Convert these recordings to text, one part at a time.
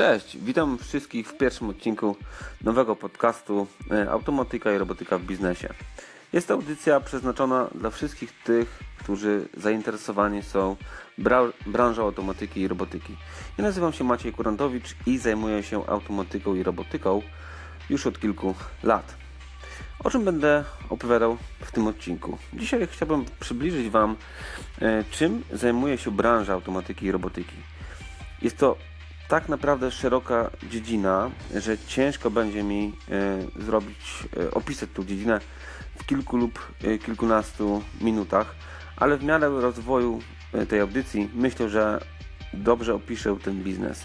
Cześć, witam wszystkich w pierwszym odcinku nowego podcastu e, Automatyka i Robotyka w Biznesie. Jest to audycja przeznaczona dla wszystkich tych, którzy zainteresowani są bra- branżą automatyki i robotyki. Ja nazywam się Maciej Kurantowicz i zajmuję się automatyką i robotyką już od kilku lat. O czym będę opowiadał w tym odcinku? Dzisiaj chciałbym przybliżyć Wam, e, czym zajmuje się branża automatyki i robotyki. Jest to tak naprawdę szeroka dziedzina, że ciężko będzie mi e, zrobić, e, opisać tą dziedzinę w kilku lub e, kilkunastu minutach, ale w miarę rozwoju tej audycji myślę, że dobrze opiszę ten biznes.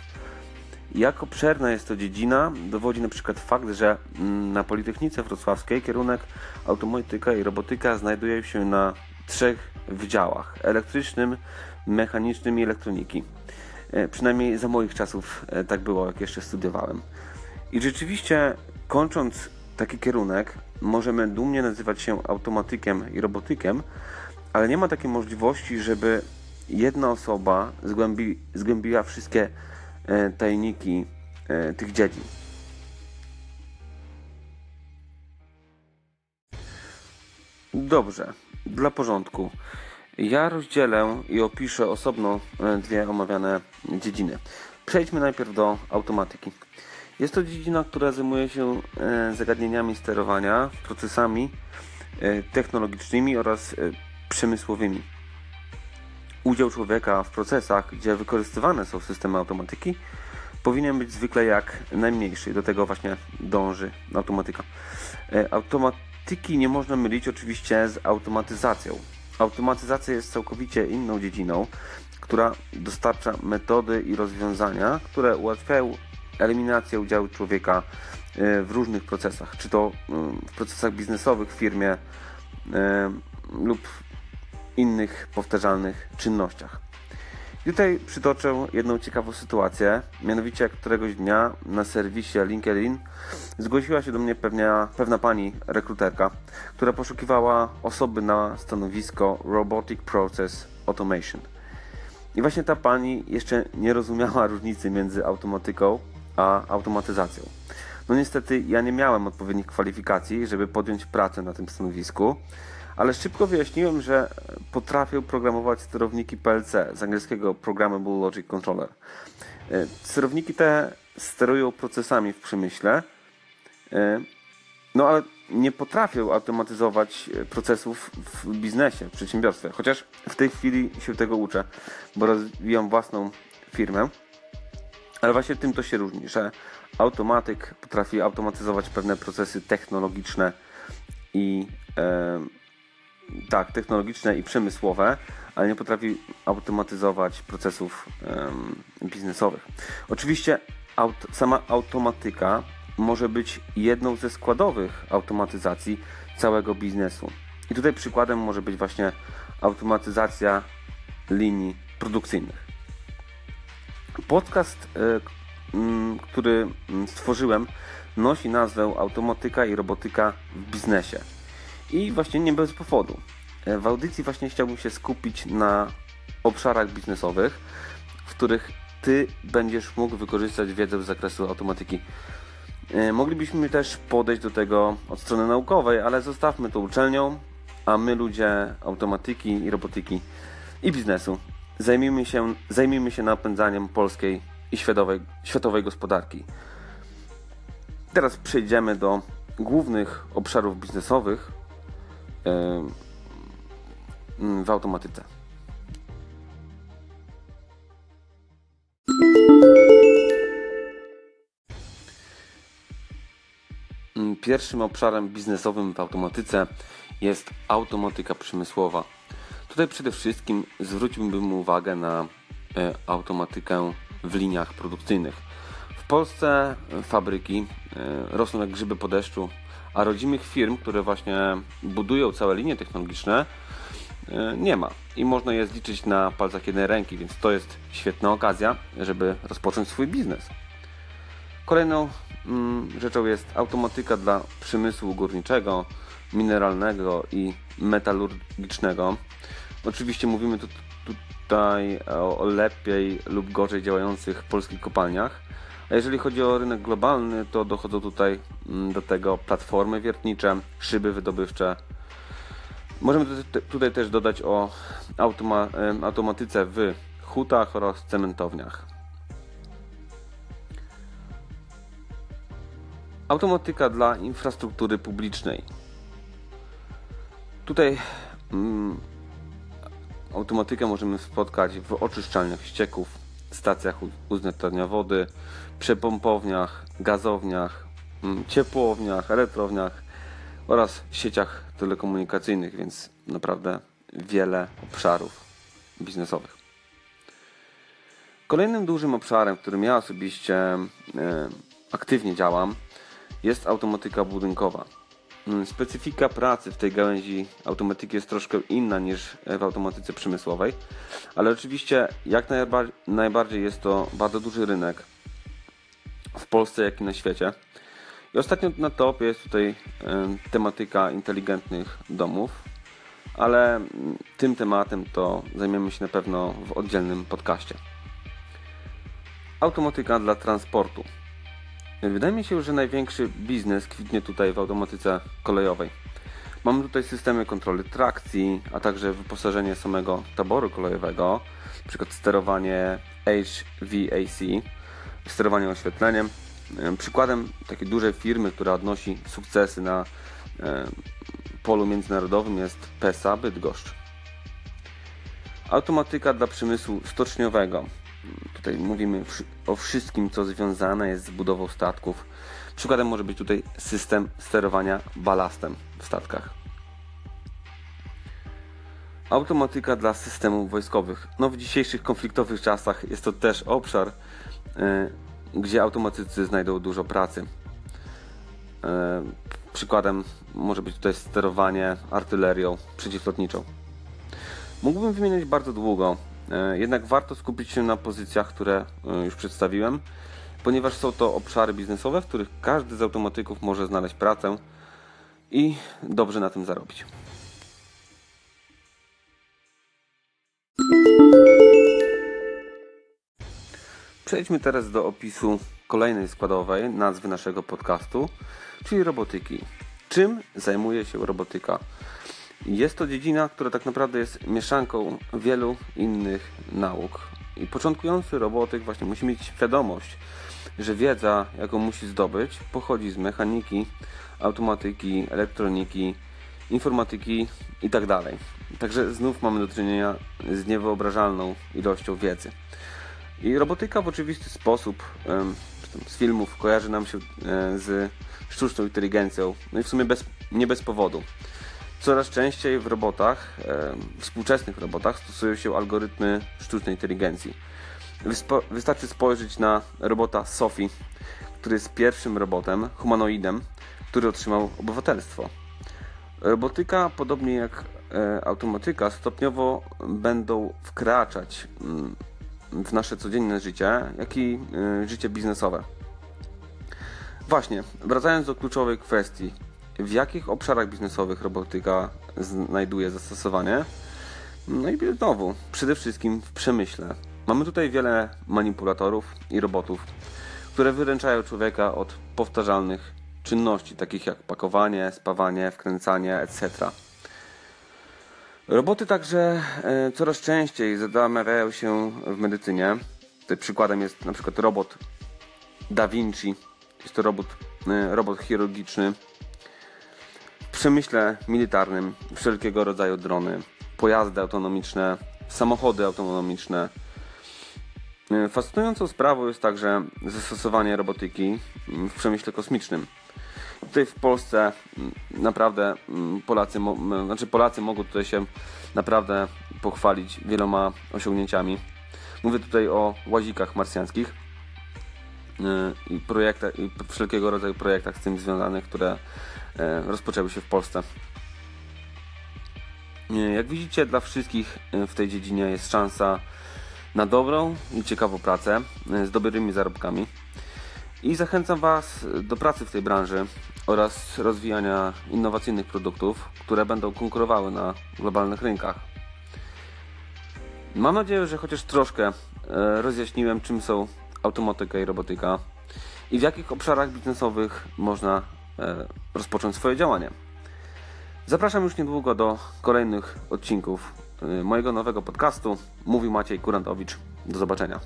Jak obszerna jest to dziedzina, dowodzi na przykład fakt, że mm, na Politechnice Wrocławskiej kierunek automatyka i robotyka znajduje się na trzech wydziałach: elektrycznym, mechanicznym i elektroniki. E, Przynajmniej za moich czasów e, tak było, jak jeszcze studiowałem. I rzeczywiście, kończąc taki kierunek, możemy dumnie nazywać się automatykiem i robotykiem, ale nie ma takiej możliwości, żeby jedna osoba zgłębi, zgłębiła wszystkie e, tajniki tych dziedzin. Dobrze, dla porządku. Ja rozdzielę i opiszę osobno e, dwie omawiane dziedziny. Przejdźmy najpierw do automatyki. Jest to dziedzina, która zajmuje się e, zagadnieniami sterowania, procesami e, technologicznymi oraz przemysłowymi. Udział człowieka w procesach, gdzie wykorzystywane są systemy automatyki, powinien być zwykle jak najmniejszy. Do tego właśnie dąży automatyka. Automatyki nie można mylić oczywiście z automatyzacją. Automatyzacja jest całkowicie inną dziedziną, która dostarcza metody i rozwiązania, które ułatwiają eliminację udziału człowieka e, w różnych procesach, czy to mm, w procesach biznesowych w firmie e, lub innych powtarzalnych czynnościach. I tutaj przytoczę jedną ciekawą sytuację. Mianowicie, któregoś dnia na serwisie LinkedIn zgłosiła się do mnie pewna, pewna pani rekruterka, która poszukiwała osoby na stanowisko Robotic Process Automation. I właśnie ta pani jeszcze nie rozumiała różnicy między automatyką a automatyzacją. No niestety ja nie miałem odpowiednich kwalifikacji, żeby podjąć pracę na tym stanowisku, ale szybko wyjaśniłem, że potrafię programować sterowniki PLC z angielskiego Programmable Logic Controller. E, Sterowniki te sterują procesami w przemyśle, e, no ale nie potrafię automatyzować e, procesów w biznesie, w przedsiębiorstwie. Chociaż w tej chwili się tego uczę, bo rozwijam własną firmę. Ale właśnie tym to się różni, że automatyk potrafi automatyzować pewne procesy technologiczne i e, tak, technologiczne i przemysłowe, ale nie potrafi automatyzować procesów em, biznesowych. Oczywiście aut, sama automatyka może być jedną ze składowych automatyzacji całego biznesu. I tutaj przykładem może być właśnie automatyzacja linii produkcyjnych. Podcast, e, który stworzyłem, nosi nazwę Automatyka i robotyka w biznesie. I właśnie nie bez powodu. E, W audycji właśnie chciałbym się skupić na obszarach biznesowych, w których Ty będziesz mógł wykorzystać wiedzę z zakresu automatyki. E, Moglibyśmy też podejść do tego od strony naukowej, ale zostawmy to uczelnią, a my ludzie automatyki i robotyki i biznesu zajmijmy się, zajmijmy się napędzaniem polskiej i światowej, światowej gospodarki. Teraz przejdziemy do głównych obszarów biznesowych w automatyce. Pierwszym obszarem biznesowym w automatyce jest automatyka przemysłowa. Tutaj przede wszystkim zwróciłbym uwagę na e, automatykę w liniach produkcyjnych. Polsce fabryki e, rosną jak grzyby po deszczu, a rodzimych firm, które właśnie budują całe linie technologiczne, e, nie ma. I można je zliczyć na palcach jednej ręki, więc to jest świetna okazja, żeby rozpocząć swój biznes. Kolejną mm, rzeczą jest automatyka dla przemysłu górniczego, mineralnego i metalurgicznego. Oczywiście mówimy tu, tutaj o lepiej lub gorzej działających polskich kopalniach, A jeżeli chodzi o rynek globalny, to dochodzą tutaj mm, do tego platformy wiertnicze, szyby wydobywcze. Możemy tutaj też dodać o automa automatyce w hutach oraz cementowniach. Automatyka dla infrastruktury publicznej. Tutaj mm, automatykę możemy spotkać w oczyszczalniach ścieków, stacjach uznetniania wody, przepompowniach, gazowniach, mm, ciepłowniach, elektrowniach oraz sieciach telekomunikacyjnych, więc naprawdę wiele obszarów biznesowych. Kolejnym dużym obszarem, w którym ja osobiście e, aktywnie działam, jest automatyka budynkowa. Mm, specyfika pracy w tej gałęzi automatyki jest troszkę inna niż w automatyce przemysłowej, ale oczywiście jak najbardziej jest to bardzo duży rynek w Polsce, jak i na świecie. I ostatnio na topie jest tutaj tematyka inteligentnych domów, ale mm, tym tematem to zajmiemy się na pewno w oddzielnym podcaście. Automatyka dla transportu. Wydaje mi się, że największy biznes kwitnie tutaj w automatyce kolejowej. Mamy tutaj systemy kontroli trakcji, a także wyposażenie samego taboru kolejowego, np. sterowanie HVAC, sterowanie oświetleniem. Przykładem takiej dużej firmy, która odnosi sukcesy na polu międzynarodowym jest PESA Bydgoszcz. Automatyka dla przemysłu stoczniowego. Tutaj mówimy o wszystkim, co związane jest z budową statków. Przykładem może być tutaj system sterowania balastem w statkach. Automatyka dla systemów wojskowych. No w dzisiejszych konfliktowych czasach jest to też obszar, yy, gdzie automatycy znajdą dużo pracy. Yy, przykładem może być tutaj sterowanie artylerią przeciwlotniczą. Mógłbym wymieniać bardzo długo, E, jednak warto skupić się na pozycjach, które e, już przedstawiłem, ponieważ są to obszary biznesowe, w których każdy z automatyków może znaleźć pracę i dobrze na tym zarobić. Przejdźmy teraz do opisu kolejnej składowej nazwy naszego podcastu, czyli robotyki. Czym zajmuje się robotyka? Jest to dziedzina, która tak naprawdę jest mieszanką wielu innych nauk. I początkujący robotyk właśnie musi mieć świadomość, że wiedza, jaką musi zdobyć, pochodzi z mechaniki, automatyki, elektroniki, informatyki itd. Tak Także znów mamy do czynienia z niewyobrażalną ilością wiedzy. I robotyka w oczywisty sposób z filmów kojarzy nam się e, z sztuczną inteligencją, no i w sumie bez, nie bez powodu. Coraz częściej w robotach, w współczesnych robotach stosują się algorytmy sztucznej inteligencji. Wystarczy spojrzeć na robota Sophie, który jest pierwszym robotem, humanoidem, który otrzymał obywatelstwo. Robotyka, podobnie jak e, automatyka, stopniowo będą wkraczać mm, w nasze codzienne życie, jak i e, życie biznesowe. Właśnie, wracając do kluczowej kwestii, w jakich obszarach biznesowych robotyka znajduje zastosowanie. No i znowu, przede wszystkim w przemyśle. Mamy tutaj wiele manipulatorów i robotów, które wyręczają człowieka od powtarzalnych czynności, takich jak pakowanie, spawanie, wkręcanie, etc. Roboty także e, coraz częściej zamawiają się w medycynie. Tutaj przykładem jest na przykład robot Da Vinci. Jest to robot, e, robot chirurgiczny, przemyśle militarnym wszelkiego rodzaju drony, pojazdy autonomiczne, samochody autonomiczne. E, fascynującą sprawą jest także zastosowanie robotyki w przemyśle kosmicznym. Tutaj w Polsce naprawdę Polacy, znaczy Polacy mogą tutaj się naprawdę pochwalić wieloma osiągnięciami. Mówię tutaj o łazikach marsjańskich e, i projektach, i wszelkiego rodzaju projektach z tym związanych, które rozpoczęły się w Polsce. E, jak widzicie, dla wszystkich e, w tej dziedzinie jest szansa na dobrą i ciekawą pracę z dobrymi zarobkami. I zachęcam Was do pracy w tej branży oraz rozwijania innowacyjnych produktów, które będą konkurowały na globalnych rynkach. Mam nadzieję, że chociaż troszkę rozjaśniłem, czym są automatyka i robotyka i w jakich obszarach biznesowych można e, rozpocząć swoje działanie. Zapraszam już niedługo do kolejnych odcinków e, mojego nowego podcastu. Mówił Maciej Kurantowicz. Do zobaczenia.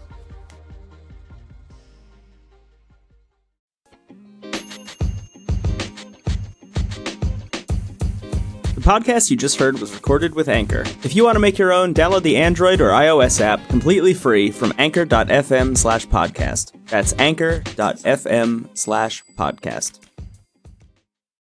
The podcast you just heard was recorded with Anchor. If you want to make your own, download the Android or iOS app completely free from anchor.fm slash podcast. That's anchor.fm slash podcast.